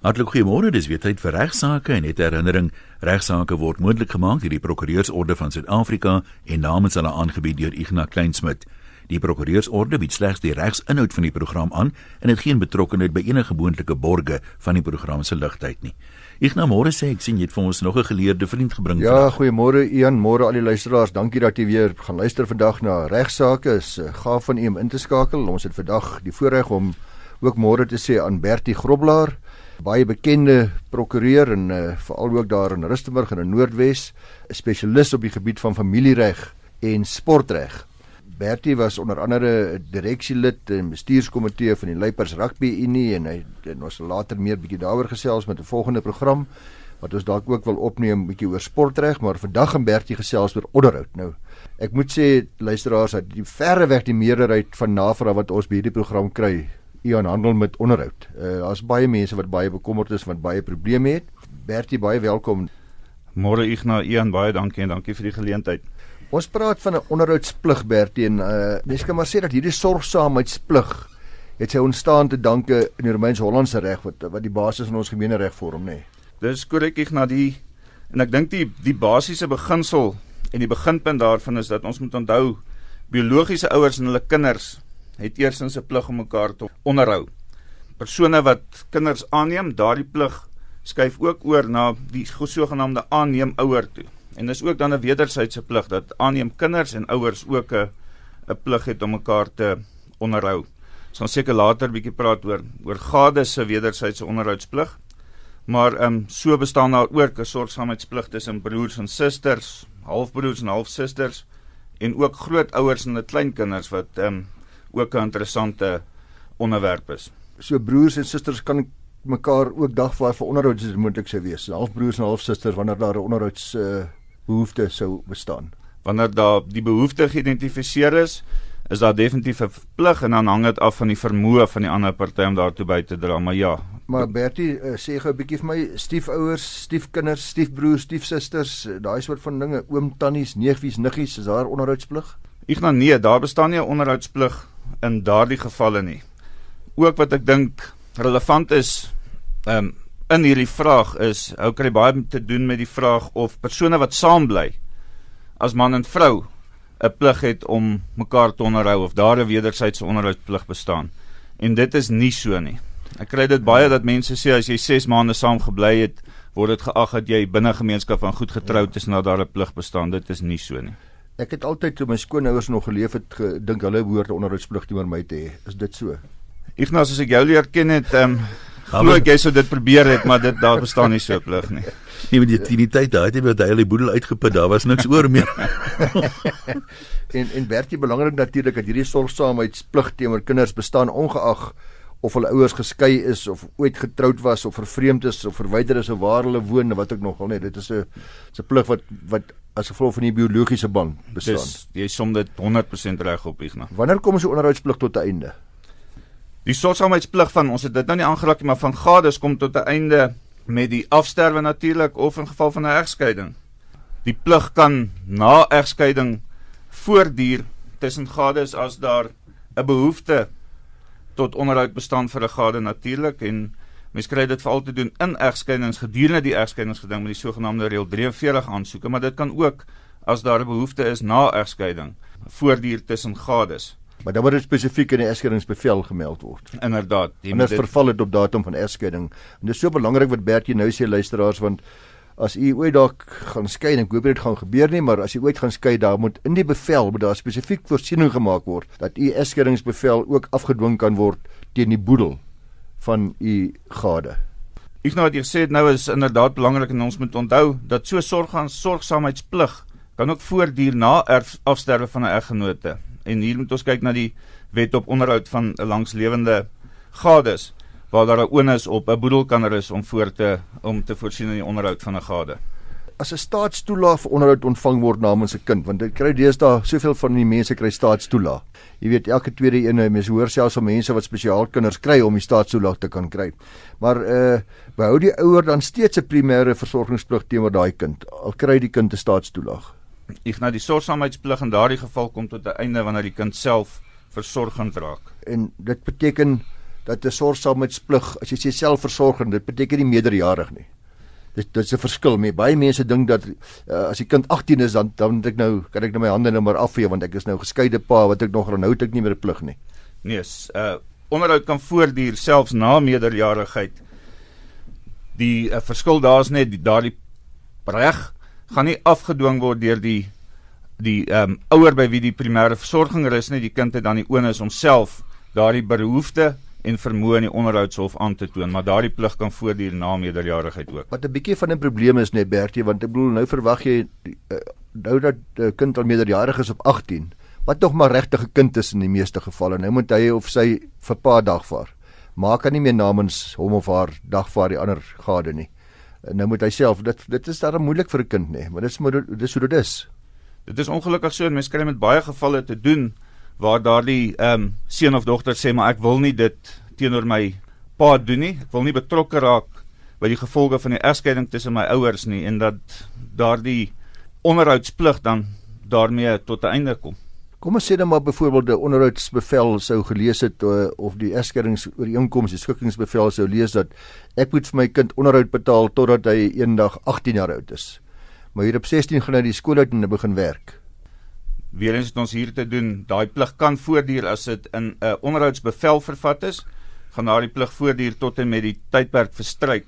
Hartlik goeiemôre, dis weer tyd vir regsaake en net 'n herinnering, regsaake word moontlik gemaak deur die Prokureursorde van Suid-Afrika en namens hulle aangebied deur Ignas Kleinsmid. Die Prokureursorde bied slegs die regsinhoud van die program aan en het geen betrokkeheid by enige moontlike borge van die program se ligtheid nie. Ignas môre sê ek sien jy het vir ons nog 'n geleerde vriend gebring. Ja, goeiemôre Ian, môre al die luisteraars. Dankie dat jy weer gaan luister vandag na regsaake. Is uh, gaaf van u om in te skakel. Ons het vandag die voorreg om ook môre te sê aan Bertie Groblaar baie bekende prokureur en uh, veral ook daar in Rustenburg in die Noordwes, 'n spesialis op die gebied van familiereg en sportreg. Bertie was onder andere direksielid en bestuurskomitee van die Luipers Rugby Unie en hy en ons later meer bietjie daaroor gesels met 'n volgende program wat ons dalk ook wil opneem bietjie oor sportreg, maar vandag gaan Bertie gesels oor onderhoud. Nou, ek moet sê luisteraars dat die verre weg die meerderheid van navrae wat ons by hierdie program kry, Ian handel met onderhoud. Uh daar's baie mense wat baie bekommerd is, wat baie probleme het. Bertie, baie welkom. Môre Ignas, Ian, baie dankie en dankie vir die geleentheid. Ons praat van 'n onderhoudsplig Bertie en uh mense kan maar sê dat hierdie sorgsaamheidsplig het sy ontstaan te danke in die Romeins-Hollandse reg wat wat die basis van ons gemeenereg vorm, nê. Nee. Dis korrek Ignas, die en ek dink die die basiese beginsel en die beginpunt daarvan is dat ons moet onthou biologiese ouers en hulle kinders het eersins 'n plig om mekaar te onderhou. Persone wat kinders aanneem, daardie plig skuif ook oor na die sogenaamde aanneem ouer toe. En dis ook dan 'n wederwysige plig dat aanneem kinders en ouers ook 'n 'n plig het om mekaar te onderhou. Ons gaan seker later bietjie praat oor oor gades se wederwysige onderhoudsplig. Maar ehm um, so bestaan daar ook 'n sorgsaamheidsplig tussen broers en susters, halfbroers en halfsusters en ook grootouers en hulle kleinkinders wat ehm um, ook 'n interessante onderwerp is. So broers en susters kan mekaar ook dagvaar vir onderhouds moontlik sou wees. Halfbroers en halfsusters wanneer daar 'n onderhouds uh, behoefte sou bestaan. Wanneer daar die behoefte geïdentifiseer is, is daar definitief 'n plig en dan hang dit af van die vermoë van die ander party om daartoe by te dra, maar ja. Maar Bertie, uh, sê gou 'n bietjie vir my, stiefouers, stiefkinders, stiefbroers, stiefsusters, daai soort van dinge, oom, tannies, neefies, niggies, is daar onderhoudsplig? Ek nou nee, daar bestaan nie 'n onderhoudsplig in daardie gevalle nie. Ook wat ek dink relevant is um, in hierdie vraag is, hou kry baie te doen met die vraag of persone wat saam bly as man en vrou 'n plig het om mekaar te onderhou of daar 'n wederwysige onderhoudsplig bestaan. En dit is nie so nie. Ek kry dit baie dat mense sê as jy 6 maande saam gebly het, word dit geag dat jy binne gemeenskap van goed getroud is en dat daar 'n plig bestaan. Dit is nie so nie. Ek het altyd toe my skoonouers nog geleef het gedink hulle behoort onderhoudsplig teenoor my te hê. Is dit so? Ignas as ek jou leer ken het, ehm um, glo ek jy sou dit probeer het, maar dit daar bestaan nie so plig nie. Nee, met die die tyd daai het jy baie hele boedel uitgeput, daar was niks oor meer. en en jy belangrik natuurlik dat hierdie sorgsaamheidsplig teenoor kinders bestaan ongeag of hulle ouers geskei is of ooit getroud was of vervreemd is of verwyder is of waar hulle woon wat ook nogal net dit is 'n 'n plig wat wat as gevolg van die biologiese band bestaan. Dis jy som dit 100% reg op Ignas. Wanneer kom so 'n onderhoudsplig tot 'n einde? Die sorgsaamheidsplig van ons het dit nou nie aangeraak nie, maar van gades kom tot 'n einde met die afsterwe natuurlik of in geval van 'n egskeiding. Die plig kan na egskeiding voortduur tussen gades as daar 'n behoefte tot onderhoud bestaan vir 'n gade natuurlik en Mens kry dit veral te doen in egskeidings gedurende die egskeidingsgeding met die sogenaamde reël 43 aansoeke, maar dit kan ook as daar 'n behoefte is na egskeiding voortduur tussen gades. Maar dan moet dit spesifiek in die egskeidingsbevel gemeld word. Inderdaad, jy moet dit verval het op datum van egskeiding. En dit is so belangrik wat Bertie nou sê luisteraars want as u ooit dalk gaan skei en ek hoop dit gaan gebeur nie, maar as u ooit gaan skei, daar moet in die bevel moet daar spesifiek voorsiening gemaak word dat u egskeidingsbevel ook afgedwing kan word teen die boedel van u gade. Ek nou wat jy sê nou is inderdaad belangrik en ons moet onthou dat so sorg aan sorgsaamheidsplig kan ook voortduur na afsterwe van 'n eggenote. En hier moet ons kyk na die wet op onderhoud van 'n langslewende gades waar daar 'n onus op 'n boedel kan rus om voor te om te voorsien in die onderhoud van 'n gade as 'n staatstoelaag vir onderhoud ontvang word namens 'n kind want dit kry deesdae soveel van die mense kry staatstoelaag. Jy weet elke tweede een mense hoor selfs van mense wat spesiaal kinders kry om die staatstoelaag te kan kry. Maar uh behou die ouer dan steeds 'n primêre versorgingsplig teenoor daai kind al kry die kind 'n staatstoelaag. Ek nou die sorgsaamheidsplig in daardie geval kom tot 'n einde wanneer die kind self versorgend raak. En dit beteken dat 'n sorgsaamheidsplig as jy sê selfversorgend, dit beteken nie meerderjarig nie. Dit dit is 'n verskil. My baie mense dink dat uh, as die kind 18 is dan dan ek nou kan ek nou my hande nou maar afvee want ek is nou geskeide pa wat ek nog nou het ek nie meer 'n plig nie. Nee, uh onderhoud kan voortduur selfs na meerderjarigheid. Die uh, verskil daar's net daardie reg gaan nie afgedwing word deur die die ehm um, ouer by wie die primêre versorging is nie, die kind het dan die onus om self daardie behoefte en vermoë in die onderhoudshof aan te toon, maar daardie plig kan voortduur na meerderjarigheid ook. Wat 'n bietjie van 'n probleem is net Bertie, want ek bedoel nou verwag jy uh, nou dat 'n uh, kind al meerderjarig is op 18, wat tog maar regtig 'n kind is in die meeste gevalle. Nou moet hy of sy vir pa dagvaar. Maak kan nie meer namens hom of haar dagvaar die ander gade nie. Uh, nou moet hy self dit dit is darem moeilik vir 'n kind nê, maar dit is maar dit is hoe dit is. Dit is ongelukkig so en mense kry met baie gevalle te doen waar daardie ehm um, seun of dogter sê maar ek wil nie dit teenoor my pa doen nie. Ek wil nie betrokke raak by die gevolge van die egskeiding tussen my ouers nie en dat daardie onderhoudsplig dan daarmee tot 'n einde kom. Kom ons sê dan maar byvoorbeeld die onderhoudsbevel sou gelees het uh, of die egskeidingsooreenkoms, die skikkingsbevel sou lees dat ek moet vir my kind onderhoud betaal totdat hy eendag 18 jaar oud is. Maar hier op 16 gaan hy die skool uit en begin werk weer eens het ons hier te doen. Daai plig kan voortduur as dit in 'n uh, onderhoudsbevel vervat is, gaan daardie plig voortduur tot en met die tydperk verstryk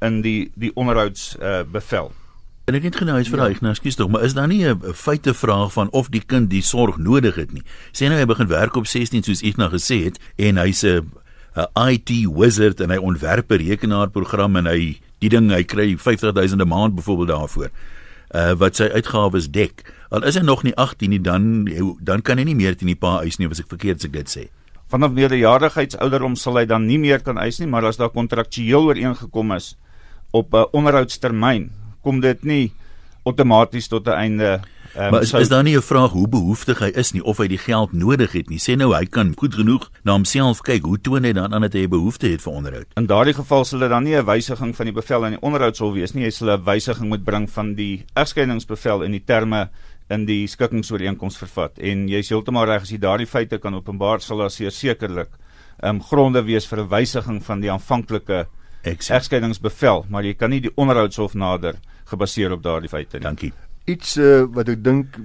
in die die onderhoudsbevel. Uh, en ek het geen huis vir hy, ja. nou skuis tog, maar is daar nie 'n feite vraag van of die kind die sorg nodig het nie. Sê nou hy begin werk op 16 soos nou gesê het en hy's 'n 'n IT wizard en hy ontwerp 'n rekenaarprogram en hy die ding hy kry 50000 'n maand byvoorbeeld daarvoor. Uh wat sy uitgawes dek. Al is hy nog nie 18 nie, dan dan kan hy nie meer teen die pa eis nie, as ek verkeerd as ek dit sê. Vanaf meerderjarigheidsouderdom sal hy dan nie meer kan eis nie, maar as daar kontraktueel ooreengekom is op 'n onderhoudstermyn, kom dit nie outomaties tot 'n einde Um, maar is, so, is daar nie 'n vraag hoe behoeftig hy is nie of hy die geld nodig het nie? Sê nou hy kan goed genoeg na homself kyk. Hoe toon hy dan aan dat hy behoefte het vir onderhoud? In daardie geval sal dit dan nie 'n wysiging van die bevel aan die onderhoudshof wees nie. Hy sal 'n wysiging moet bring van die egskeidingsbevel in die terme in die skikkingsooreenkoms vervat. En jy is heeltemal reg as jy daardie feite kan openbaar sal daar sekerlik ehm um, gronde wees vir 'n wysiging van die aanvanklike egskeidingsbevel, maar jy kan nie die onderhoudshof nader gebaseer op daardie feite nie. Dankie iets uh, wat ek dink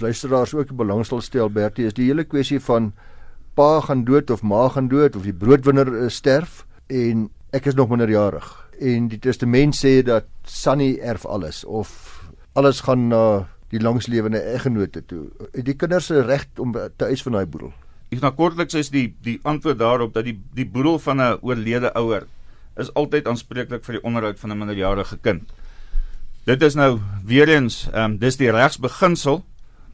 luisteraars ook belangstel stel Bertie is die hele kwessie van pa gaan dood of ma gaan dood of die broodwinner uh, sterf en ek is nog minderjarig en die testament sê dat Sunny erf alles of alles gaan na uh, die langslewende eggenote toe. Die kinders se reg om te eis van daai boedel? Ek na kortliks is die die antwoord daarop dat die die boedel van 'n oorlede ouer is altyd aanspreeklik vir die onderhoud van 'n minderjarige kind. Dit is nou weer eens, ehm um, dis die regsbeginsel.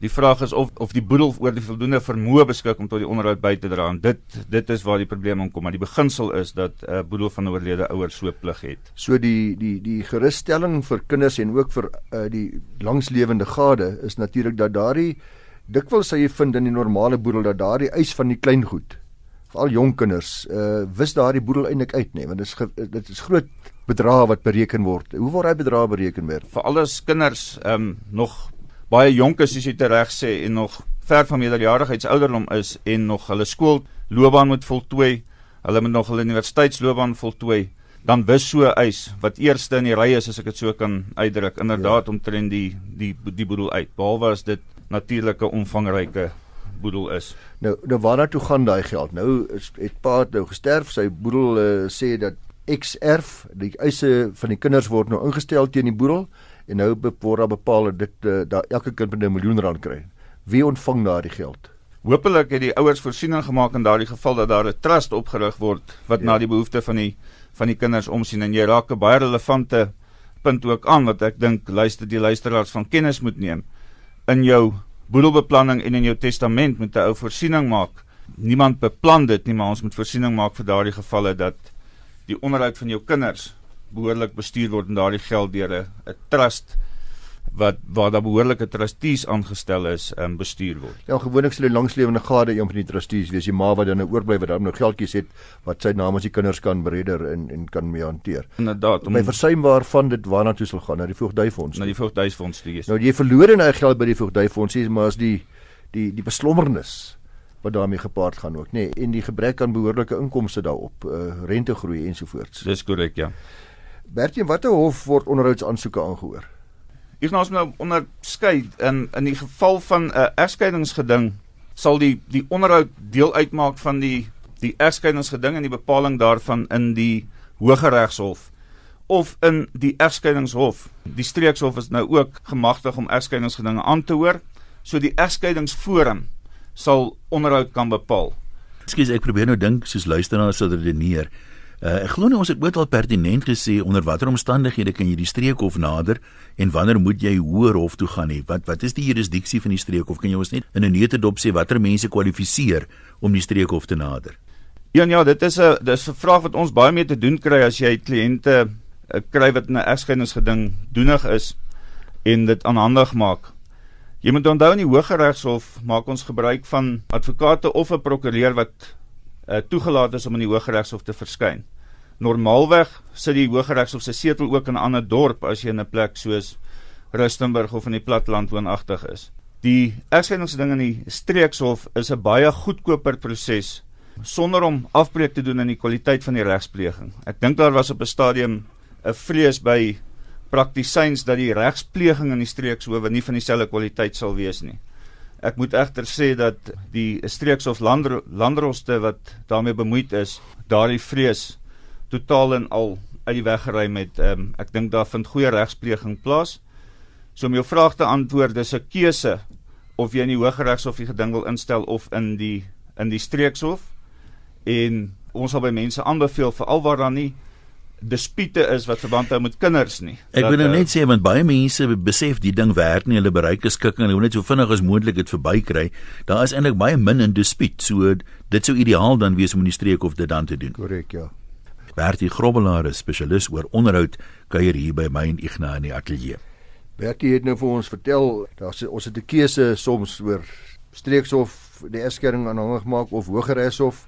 Die vraag is of of die boedel oor die voldoende vermoë beskik om tot die onderhoud by te dra. En dit dit is waar die probleem kom, maar die beginsel is dat 'n uh, boedel van 'n oorlede ouer so plig het. So die die die gerusstelling vir kinders en ook vir uh, die langslewende gade is natuurlik dat daardie dikwels sou jy vind in die normale boedel dat daardie eis van die klein goed veral jong kinders uh wis daardie boedel eintlik uit nê want dit is dit is groot bedrae wat bereken word. Hoe word daai bedrae bereken word? Vir alles kinders ehm um, nog baie jonk is soos jy reg sê en nog ver van meerderjarigheidsouderdom is en nog hulle skoolloopbaan moet voltooi, hulle moet nog hulle universiteitsloopbaan voltooi, dan wis so eis wat eerste in die ry is as ek dit so kan uitdruk, inderdaad ja. omtrent die die die boedel uit. Behalwe as dit natuurlike omvangryke boedel is. Nou, nou waarna toe gaan daai geld? Nou is het pa nou gesterf, sy boedel uh, sê dat X erf, die eise van die kinders word nou ingestel teen die boedel en nou word daar bepaal dat dit uh, dat elke kind met 'n miljoen rand kry. Wie ontvang daardie geld? Hoopelik het die ouers voorsiening gemaak in daardie geval dat daar 'n trust opgerig word wat ja. na die behoeftes van die van die kinders omsien en jy raak 'n baie relevante punt ook aan wat ek dink luister die luisteraars van kennis moet neem. In jou boedelbeplanning en in jou testament moet 'n ou voorsiening maak. Niemand beplan dit nie, maar ons moet voorsiening maak vir daardie gevalle dat die onderhoud van jou kinders behoorlik bestuur word en daardie geld deur 'n trust wat waar daar behoorlike trustees aangestel is en um, bestuur word. Ja, gewoonlik sal die langslewende gade een van die trustees wees, die ma wat dan nou oorbly wat dan nou geldjies het wat sy namens die kinders kan beredder en en kan mee hanteer. Inderdaad. Om by versuim waarvan dit waarna toe sal gaan, na die voogdyfonds. Na die voogdyfonds toe. Nou jy verloor hy geld by die voogdyfonds, maar as die die die beslommernis wat daarmee gepaard gaan ook, nê, nee, en die gebrek aan behoorlike inkomste daarop, uh, rentegroei ensovoorts. Dis korrek, ja. Bertie, watter hof word onderhoudsaansoeke aangehoor? Hier nou nou onderskei in in die geval van 'n uh, egskeidingsgeding sal die die onderhoud deel uitmaak van die die egskeidingsgeding en die bepaling daarvan in die Hooggeregshof of in die egskeidingshof. Die streekshof is nou ook gemagtig om egskeidingsgedinge aan te hoor, so die egskeidingsforum sal onderhoud kan bepaal. Ekskuus, ek probeer nou dink soos luisteraars sou redeneer. Uh, ek glo nie ons het ooit al pertinent gesê onder watter omstandighede kan jy die streekhof nader en wanneer moet jy hoër hof toe gaan nie? Wat wat is die jurisdiksie van die streekhof? Kan jy ons net in 'n neutedop sê watter mense kwalifiseer om die streekhof te nader? Ja, ja, dit is 'n dis 'n vraag wat ons baie mee te doen kry as jy kliënte uh, kry wat 'n egskeidingsgeding doenig is en dit aanhandig maak. Jy moet onthou in die Hooggeregshof maak ons gebruik van advokate of 'n prokureur wat uh, toegelaat is om in die Hooggeregshof te verskyn. Normaalweg sit die Hooggeregshof se setel ook in 'n ander dorp as jy in 'n plek soos Rustenburg of in die platteland woonagtig is. Die egskeidingsding in die streekshof is 'n baie goedkoper proses sonder om afbreek te doen aan die kwaliteit van die regspleging. Ek dink daar was op 'n stadium 'n vrees by praktisyns dat die regspleging in die streekshowe nie van dieselfde kwaliteit sal wees nie. Ek moet egter sê dat die streekshof landro landroste wat daarmee bemoeid is, daardie vrees totaal en al uit die weg geruim het. Um, ek dink daar vind goeie regspleging plaas. So om jou vraag te antwoord, dis 'n keuse of jy in die Hooggeregshof die geding wil instel of in die in die streekshof. En ons sal by mense aanbeveel veral waar daar nie dispute is wat verband hou met kinders nie. Ek wil nou net sê want baie mense besef die ding werk nie, hulle bereik is skikking, hulle wil net so vinnig as moontlik dit verbykry. Daar is eintlik baie min in dispuut. So dit sou ideaal dan wees om in die streek of dit dan te doen. Korrek, ja. Bertie Grobbelaar is spesialis oor onderhoud kuier hier by my en Ignas in die ateljee. Bertie het nou vir ons vertel, daar's ons het 'n keuse soms oor streekshof die eskering aanhangig maak of hogereshof.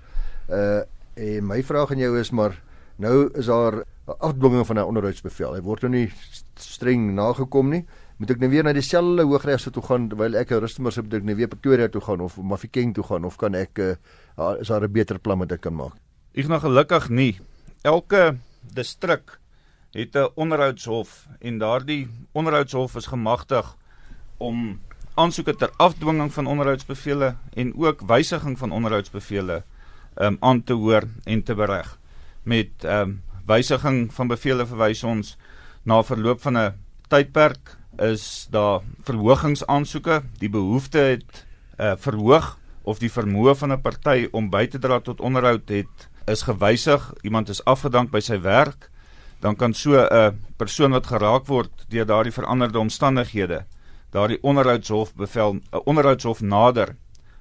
Uh en my vraag aan jou is maar Nou is daar 'n afdwinging van 'n onderhoudsbevel. Hy word nou nie streng nagekom nie. Moet ek nou weer na dieselfde hooggeregshof toe gaan terwyl ek 'n se moet ek nou weer Pretoria toe gaan of Mafikeng toe gaan of kan ek uh, is daar 'n beter plan wat ek kan maak? Ek nog gelukkig nie. Elke distrik het 'n onderhoudshof en daardie onderhoudshof is gemagtig om aansoeke ter afdwinging van onderhoudsbevele en ook wysiging van onderhoudsbevele um, aan te hoor en te bereg met ehm um, wysiging van bevele verwys ons na verloop van 'n tydperk is daar verhogingsaansoeke. Die behoefte het uh, verhoog of die vermoë van 'n party om by te dra tot onderhoud het is gewysig. Iemand is afgedank by sy werk. Dan kan so 'n persoon wat geraak word deur daardie veranderde omstandighede daardie onderhoudshof bevel 'n onderhoudshof nader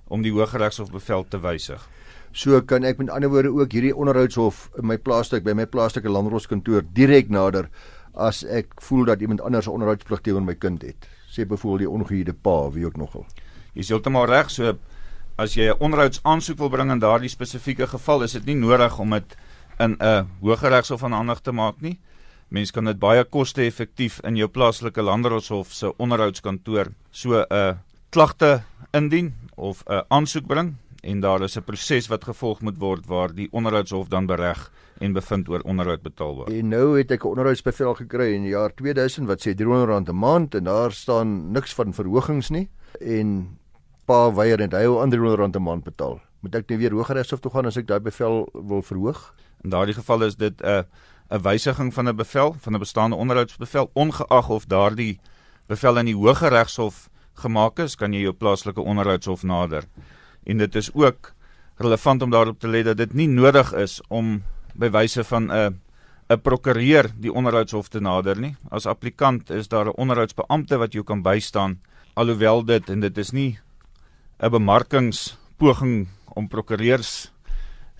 om die hooggeregshof bevel te wysig So kan ek met ander woorde ook hierdie onderhoudshof in my plaasstuk by my plaaslike landroskantoor direk nader as ek voel dat iemand anders 'n onderhoudsplig teenoor my kind het. Sê byvoorbeeld die ongehuurde pa, wie ook nogal. Jy is heeltemal reg, so as jy 'n onderhoudsaansoek wil bring in daardie spesifieke geval, is dit nie nodig om dit in 'n hooggeregshof aanhandig te maak nie. Mens kan dit baie koste-effektief in jou plaaslike landroshof se onderhoudskantoor so 'n klagte indien of 'n aansoek bring en daar is 'n proses wat gevolg moet word waar die onderhoudshof dan bereg en bevind oor onderhoud betaalbaar. En nou het ek 'n onderhoudsbevel gekry in die jaar 2000 wat sê R300 'n maand en daar staan niks van verhogings nie en pa weier net hy wil R300 'n maand betaal. Moet ek net weer hooggeregshof toe gaan as ek daai bevel wil verhoog? In daardie geval is dit 'n 'n wysiging van 'n bevel, van 'n bestaande onderhoudsbevel ongeag of daardie bevel in die Hooggeregshof gemaak is, kan jy jou plaaslike onderhoudshof nader en dit is ook relevant om daarop te let dat dit nie nodig is om by wyse van 'n 'n prokureur die onderhoudshof te nader nie. As applikant is daar 'n onderhoudsbeampte wat jou kan bystaan alhoewel dit en dit is nie 'n bemarkingspoging om prokureurs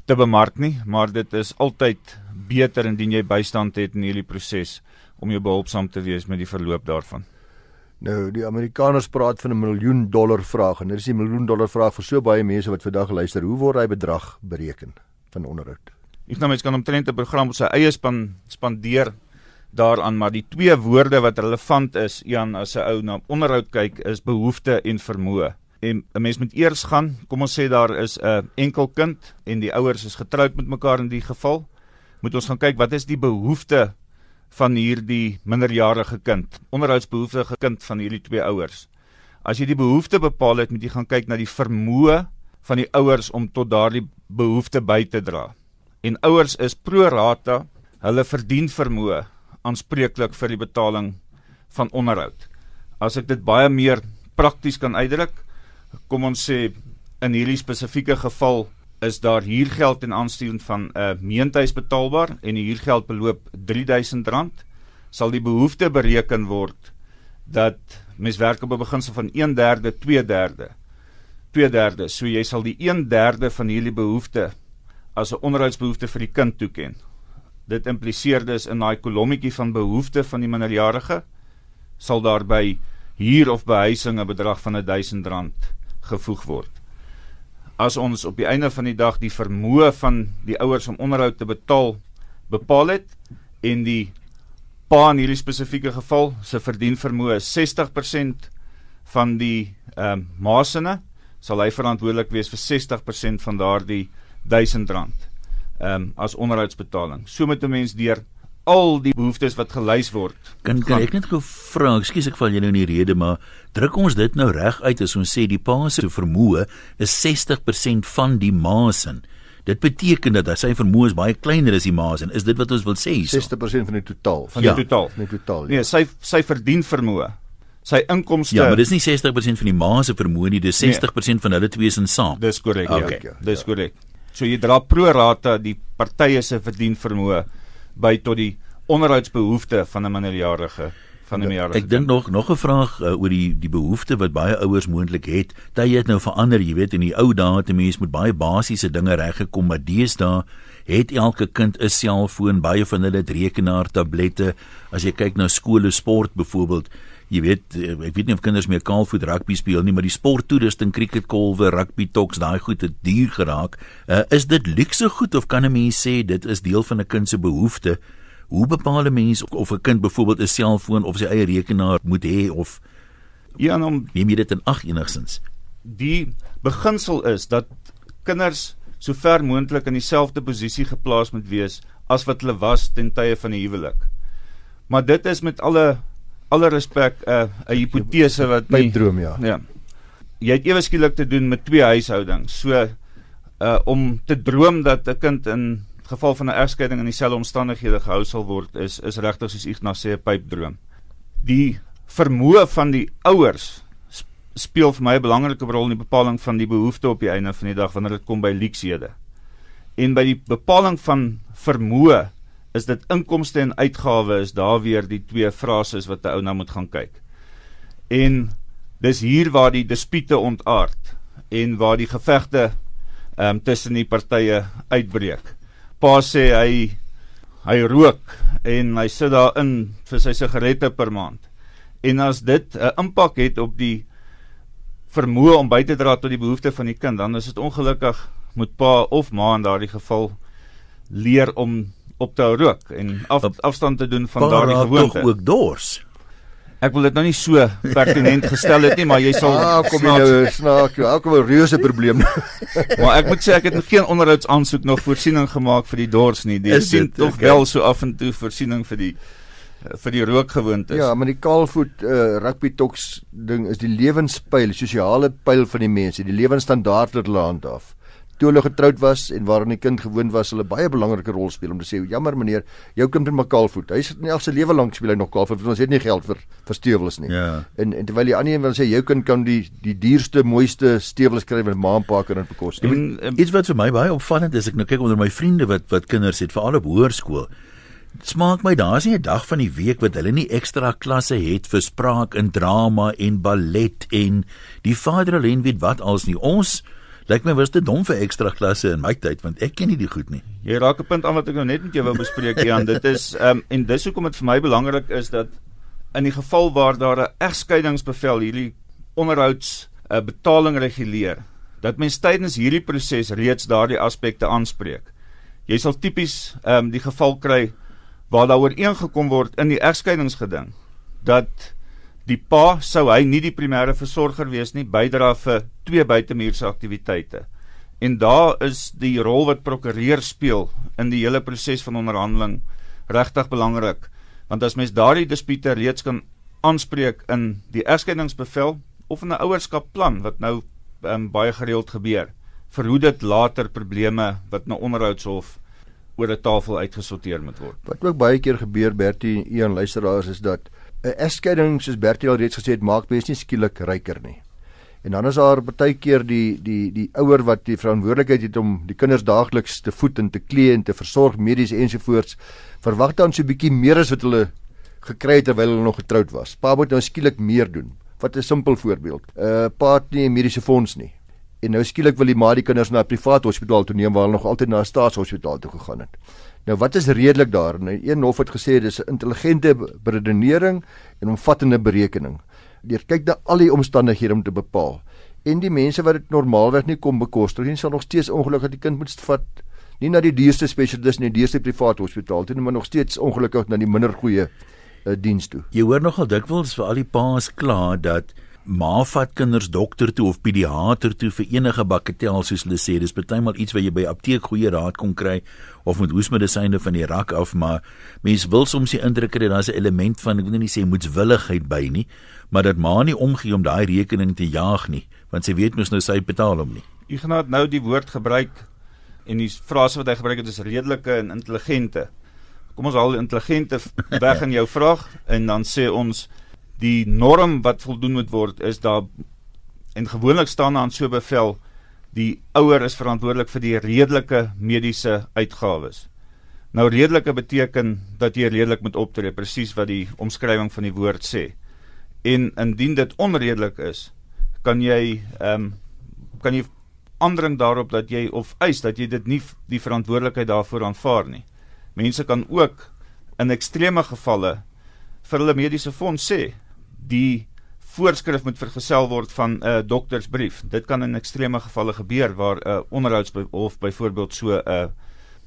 te bemark nie, maar dit is altyd beter indien jy bystand het in hierdie proses om jou behulpsaam te wees met die verloop daarvan. Nou die Amerikaners praat van 'n miljoen dollar vraag en dit is 'n miljoen dollar vraag vir so baie mense wat vandag luister. Hoe word hy bedrag bereken van onderhoud? Ek nou mens kan omtrent 'n program op sy eie span spandeer daaraan, maar die twee woorde wat relevant is, Ian, as 'n ou na onderhoud kyk, is behoefte en vermoë. En 'n mens moet eers gaan, kom ons sê daar is 'n enkel kind en die ouers is getroud met mekaar in die geval, moet ons gaan kyk wat is die behoefte van hierdie minderjarige kind, onderhoudsbehoeftige kind van hierdie twee ouers. As jy die behoefte bepaal het, moet jy gaan kyk na die vermoë van die ouers om tot daardie behoefte by te dra. En ouers is pro rata, hulle verdien vermoë aanspreeklik vir die betaling van onderhoud. As ek dit baie meer prakties kan uitdruk, kom ons sê in hierdie spesifieke geval is daar huurgeld ten aansien van 'n uh, meentuis betaalbaar en die huurgeld beloop R3000 sal die behoefte bereken word dat mens werk op 'n beginsel van 1/3 2/3 2/3 so jy sal die 1/3 van hierdie behoefte as 'n onderhoudsbehoefte vir die kind toeken. Dit impliseer dus in daai kolommetjie van behoefte van die minderjarige sal daarby huur of behuising 'n bedrag van R1000 gevoeg word as ons op die einde van die dag die vermoë van die ouers om onderhoud te betaal bepaal het en die pa in hierdie spesifieke geval se verdien vermoë 60% van die ehm um, maasene sal hy verantwoordelik wees vir 60% van daardie R1000 ehm um, as onderhoudsbetaling. So moet 'n mens deur al die behoeftes wat gelys word. Kan kan ek net gou vra, ekskuus ek val jou nou in die rede, maar druk ons dit nou reg uit as ons sê die pa se vermoë is 60% van die ma se. Dit beteken dat sy vermoë is baie kleiner as die ma se. Is dit wat ons wil sê hier? 60% van die totaal, van ja. die totaal, van die totaal. Ja. Nee, sy sy verdien vermoë. Sy inkomste Ja, maar dis nie 60% van die ma se vermoë nie, dis 60% nee. van hulle twee se saam. Dis korrek, okay. ja. Dis korrek. So jy dra pro rata die partye se verdien vermoë by tot die onderhoudsbehoefte van 'n minderjarige van 'n minderjarige. Ek dink nog nog 'n vraag uh, oor die die behoefte wat baie ouers moontlik het. Tye het nou verander, jy weet, in die ou dae het 'n mens met baie basiese dinge reggekom, maar deesdae het elke kind 'n selfoon, baie van hulle het rekenaar, tablette. As jy kyk na skole sport byvoorbeeld, jy weet, eh, ek weet nie of kinders meer kaalvoet rugby speel nie, maar die sporttoerusting, cricketkolwe, rugby toks, daai goed het duur geraak. Uh, is dit luukse goed of kan 'n mens sê dit is deel van 'n kind se behoefte? Hoe bepaal 'n mens of 'n kind byvoorbeeld 'n selfoon of sy eie rekenaar moet hê of ja, om neem jy dit in ag enigstens? Die beginsel is dat kinders so ver moontlik in dieselfde posisie geplaas moet wees as wat hulle was ten tye van die huwelik. Maar dit is met alle alle respek 'n uh, 'n hipotese wat nie droom ja. Ja. Jy het ewe skielik te doen met twee huishoudings. So uh om te droom dat 'n kind in geval van 'n egskeiding in dieselfde omstandighede gehou sal word is is regtig soos Ignas sê 'n pypdroom. Die vermoë van die ouers speel vir my 'n belangrike rol in die bepaling van die behoefte op die einde van die dag wanneer dit kom by leekshede. En by die bepaling van vermoë is dit inkomste en uitgawes is daar weer die twee frases wat 'n ou nou moet gaan kyk. En dis hier waar die dispute ontaard en waar die gevegte ehm um, tussen die partye uitbreek pa sê hy hy rook en hy sit daarin vir sy sigarette per maand. En as dit 'n impak het op die vermoë om by te dra tot die behoeftes van die kind, dan is dit ongelukkig moet pa of ma in daardie geval leer om op te hou rook en af, afstand te doen van daardie gewoonte. Tog ook dors. Ek wil dit nou nie so pertinent gestel het nie, maar jy sal ah, kom nou snaak, jy ook 'n reuse probleem. maar ek moet sê ek het nog geen onderhoudsaansoek nog voorsiening gemaak vir die dors nie. Dit sien tog okay. wel so af en toe voorsiening vir die vir die rookgewoontes. Ja, maar die kaalvoet uh, rugby toks ding is die lewenspyl, sosiale pyl van die mense, die lewensstandaard wat hulle handhaaf toe hulle getroud was en waarin die kind gewoond was, hulle baie belangrike rol speel om te sê, "Jammer meneer, jou kind het mekaal voet. Hy sit nie al sy lewe lank speel hy nog kaal voet, want ons het nie geld vir vir stewels nie." Ja. En en terwyl die ander een wil sê jou kind kan die die duurste, mooiste stewels kry wat ma en pa kan bekos. En um, iets wat vir my baie opvallend is, ek nou kyk onder my vriende wat wat kinders het, veral op hoërskool. Smaak my daar's nie 'n dag van die week wat hulle nie ekstra klasse het vir spraak en drama en ballet en die vader alleen weet wat als nie ons Lyk my was dit dom vir ekstra klasse in my tyd want ek ken nie die goed nie. Jy raak 'n punt aan wat ek nou net met jou wou bespreek Jan. dit is ehm um, en dis hoekom dit vir my belangrik is dat in die geval waar daar 'n egskeidingsbevel hierdie onderhouds uh, betaling reguleer, dat mens tydens hierdie proses reeds daardie aspekte aanspreek. Jy sal tipies ehm um, die geval kry waar daar ooreengekom word in die egskeidingsgeding dat die pa sou hy nie die primêre versorger wees nie, bydra vir twee buitemuurse aktiwiteite. En daar is die rol wat prokureur speel in die hele proses van onderhandeling regtig belangrik. Want as mens daardie dispute reeds kan aanspreek in die egskeidingsbevel of in 'n ouerskapplan wat nou um, baie gereeld gebeur, verhoed dit later probleme wat na onderhoudshof oor 'n tafel uitgesorteer moet word. Wat ook baie keer gebeur Bertie, een luisteraars is dat 'n egskeiding soos Bertie al reeds gesê het, maak mense nie skielik ryker nie. En dan is daar baie keer die die die ouer wat die verantwoordelikheid het om die kinders daagliks te voed en te klee en te versorg medies ensovoorts, verwag dan so 'n bietjie meer as wat hulle gekry het terwyl hulle nog getroud was. Pa moet nou skielik meer doen. Wat 'n simpel voorbeeld. 'n uh, Pa het nie 'n mediese fonds nie. En nou skielik wil die ma die kinders na 'n privaat hospitaal toe neem waar hulle nog altyd na 'n staatshospitaal toe gegaan het. Nou wat is redelik daar? Nou een hof het gesê dis 'n intelligente beredenering en omvattende berekening. Deur kyk na al die omstandighede om te bepaal. En die mense wat dit normaalweg nie kom bekostig nie, sal nog steeds ongelukkig die kind moet vat nie na die duurste spesialis nie, die duurste privaat hospitaal toe, maar nog steeds ongelukkig na die minder goeie uh, diens toe. Jy hoor nogal dikwels vir al die paas kla dat ma vat kinders dokter toe of pediater toe vir enige bakketel soos hulle sê. Dis bytelmal iets wat jy by apteek goeie raad kon kry of met hoesmedisyne van die rak af maar mense wil soms die indruk hê daar's 'n element van ek wil nie sê moetswilligheid by nie maar dat ma nie omgee om daai rekening te jaag nie want sy weet mos nou sy betaal hom nie. Ignas nou die woord gebruik en die frase wat hy gebruik het is redelike en intelligente. Kom ons haal intelligente weg in jou vraag en dan sê ons die norm wat voldoen moet word is daar en gewoonlik staan aan so bevel die ouer is verantwoordelik vir die redelike mediese uitgawes. Nou redelike beteken dat jy redelik moet optree presies wat die omskrywing van die woord sê. En indien dit onredelik is, kan jy ehm um, kan jy aandring daarop dat jy of eis dat jy dit nie die verantwoordelikheid daarvoor aanvaar nie. Mense kan ook in ekstreme gevalle vir hulle mediese fonds sê die voorskrif moet vergesel word van 'n uh, doktersbrief. Dit kan in ekstreme gevalle gebeur waar 'n uh, onderhoudshof byvoorbeeld so 'n uh,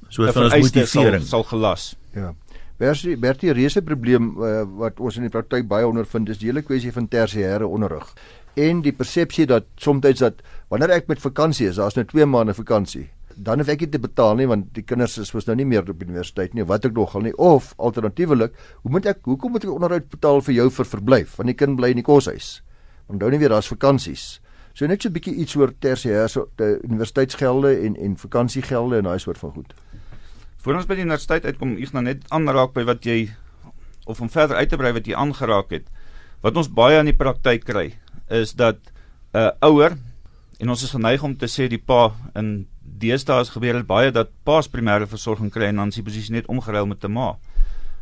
so 'n motivering sal, sal gelas. Ja. Bertie Bertie reuse probleem uh, wat ons in die praktyk baie ondervind is die hele kwessie van tersiêre onderrig en die persepsie dat soms dat wanneer ek met vakansie is, daar's nou 2 maande vakansie dan hoef ek nie te betaal nie want die kinders is mos nou nie meer op universiteit nie wat ek nogal nie of alternatiefelik hoe moet ek hoekom moet ek onderhoud betaal vir jou vir verblyf? Want die kind bly in die koshuis. Onthou nie weer daar's vakansies so net so 'n bietjie iets oor tersiêre so universiteitsgelde en en vakansiegelde en daai soort van goed. Voor ons by die universiteit uitkom ek nou net aanraak by wat jy of om verder uit te brei wat jy aangeraak het. Wat ons baie in die praktyk kry is dat 'n uh, ouer en ons is geneig om te sê die pa in deesdae is gebeur dit baie dat paas primêre versorging kry en dan is die posisie net omgeruil met 'n ma.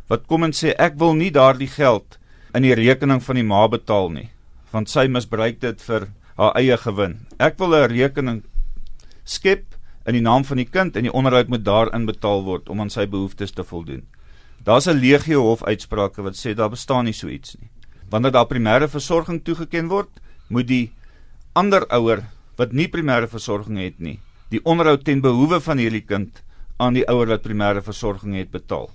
Wat kom en sê ek wil nie daardie geld in die rekening van die ma betaal nie, want sy misbruik dit vir haar eie gewin. Ek wil 'n rekening skep in die naam van die kind en die onderhoud moet daarin betaal word om aan sy behoeftes te voldoen. Daar's 'n legio hof uitsprake wat sê daar bestaan nie so iets nie. Wanneer daar primêre versorging toegeken word, moet die ander ouer wat nie primêre versorging het nie, die onderhoud ten behoewe van hierdie kind aan die ouer wat primêre versorging het betaal.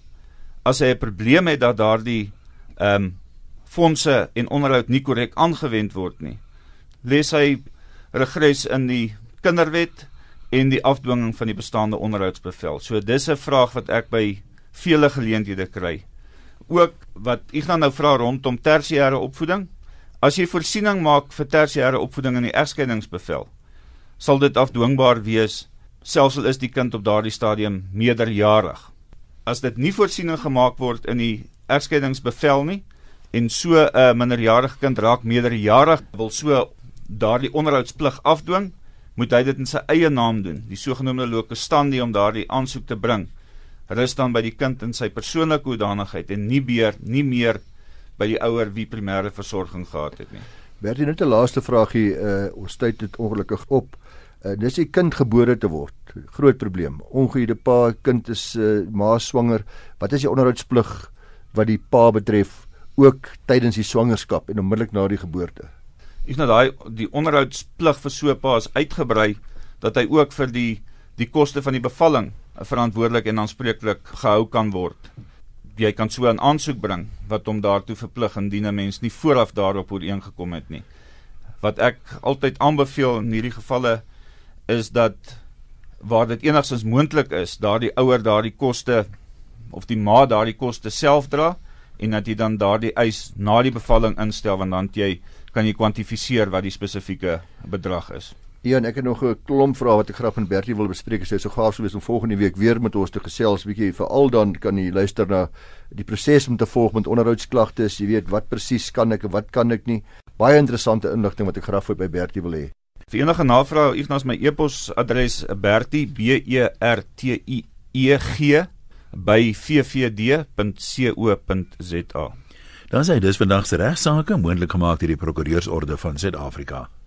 As hy 'n probleem het dat daardie ehm um, fondse en onderhoud nie korrek aangewend word nie, lees hy regres in die kinderwet en die afdwinging van die bestaande onderhoudsbevel. So dis 'n vraag wat ek by vele geleenthede kry. Ook wat Ignas nou vra rondom tersiêre opvoeding. As jy voorsiening maak vir tersiêre opvoeding in die egskeidingsbevel, sal dit afdwingbaar wees selfs al is die kind op daardie stadium meerderjarig. As dit nie voorsiening gemaak word in die egskeidingsbevel nie en so 'n minderjarige kind raak meerderjarig wil so daardie onderhoudsplig afdwing, moet hy dit in sy eie naam doen, die sogenaamde lokestandie om daardie aansoek te bring. Rus dan by die kind in sy persoonlike hoedanigheid en nie meer nie meer by die ouer wie primêre versorging gehad het nie. Bertie net 'n laaste vraagie, uh, ons tyd het ongelukkig op. Uh, dis 'n kind gebore te word. Groot probleem. Ongehuide pa, kind is uh, ma swanger. Wat is die onderhoudsplig wat die pa betref ook tydens die swangerskap en onmiddellik na die geboorte? Is nou daai die onderhoudsplig vir so 'n pa is uitgebrei dat hy ook vir die die koste van die bevalling verantwoordelik en aanspreeklik gehou kan word. Jy kan so 'n aansoek bring wat hom daartoe verplig indien 'n mens nie vooraf daarop ooreengekom het nie. Wat ek altyd aanbeveel in hierdie gevalle is dat waar dit enigstens moontlik is, daardie ouer daardie koste of die ma daardie koste self dra en dat jy dan daardie eis na die bevalling instel want dan jy kan jy kwantifiseer wat die spesifieke bedrag is. Ja, ek het nog 'n klomp vrae wat ek graag met Bertie wil bespreek. Sy sou gaaf sou wees om volgende week weer met ons te gesels bietjie. Veral dan kan jy luister na die proses om te volg met onderhoudsklagtes. Jy weet wat presies kan ek en wat kan ek nie. Baie interessante inligting wat ek graag vir by Bertie wil hê. Vir enige navrae, Ignas my e-posadres bertie b e r t i e g by vvd.co.za. Dan sê dis vandag se regsaake moontlik gemaak deur die Prokureursorde van Suid-Afrika.